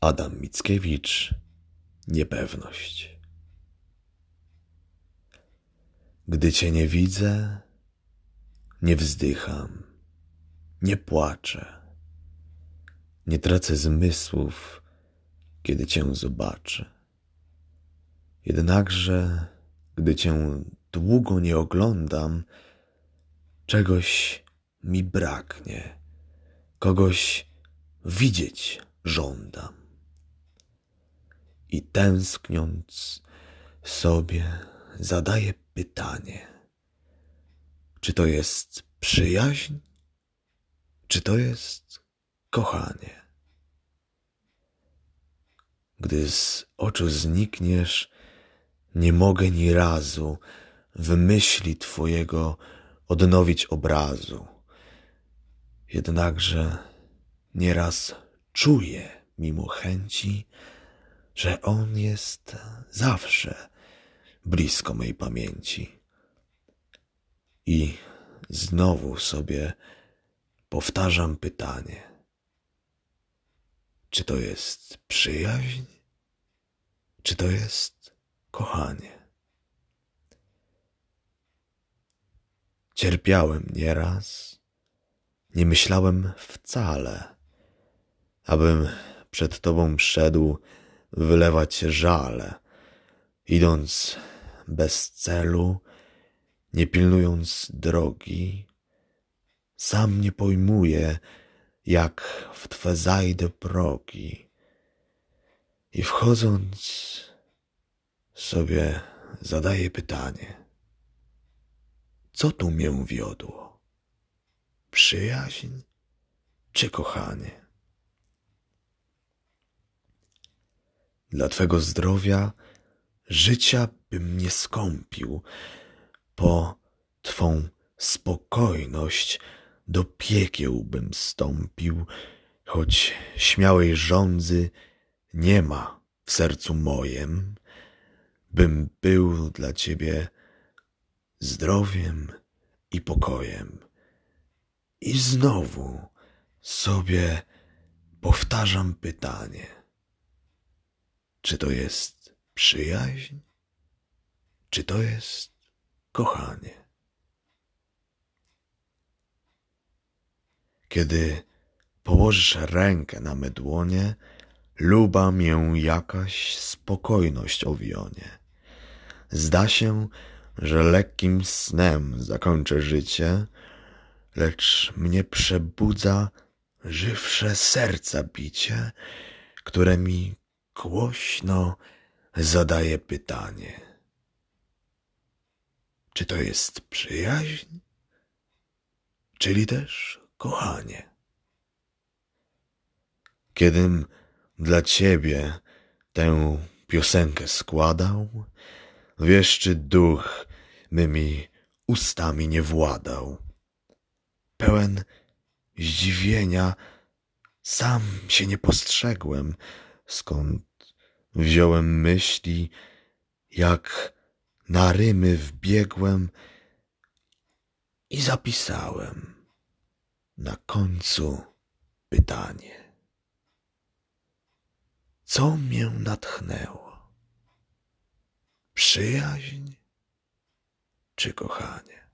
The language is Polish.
Adam Mickiewicz Niepewność Gdy cię nie widzę, nie wzdycham, nie płaczę, nie tracę zmysłów, kiedy cię zobaczę. Jednakże, gdy cię długo nie oglądam, czegoś mi braknie, kogoś widzieć żądam. I tęskniąc sobie zadaję pytanie, czy to jest przyjaźń, czy to jest kochanie. Gdy z oczu znikniesz, nie mogę ni razu w myśli Twojego odnowić obrazu. Jednakże nieraz czuję mimo chęci, że on jest zawsze blisko mej pamięci. I znowu sobie powtarzam pytanie, czy to jest przyjaźń, czy to jest kochanie. Cierpiałem nieraz, nie myślałem wcale, abym przed Tobą szedł wylewać żale, idąc bez celu, nie pilnując drogi, sam nie pojmuję, jak w Twe zajdę progi. I wchodząc sobie zadaję pytanie, co tu mię wiodło? Przyjaźń czy kochanie? Dla Twego zdrowia życia bym nie skąpił, po Twą spokojność do piekieł bym stąpił, choć śmiałej żądzy nie ma w sercu mojem, bym był dla Ciebie zdrowiem i pokojem. I znowu sobie powtarzam pytanie, czy to jest przyjaźń, czy to jest kochanie. Kiedy położysz rękę na me dłonie, luba mię jakaś spokojność owionie. Zda się, że lekkim snem zakończę życie, lecz mnie przebudza żywsze serca bicie, które mi głośno zadaje pytanie. Czy to jest przyjaźń, czyli też kochanie? Kiedym dla ciebie tę piosenkę składał, wieszczy duch mymi ustami nie władał. Pełen zdziwienia sam się nie postrzegłem, skąd wziąłem myśli, jak na rymy wbiegłem i zapisałem na końcu pytanie. Co mię natchnęło? Przyjaźń czy kochanie?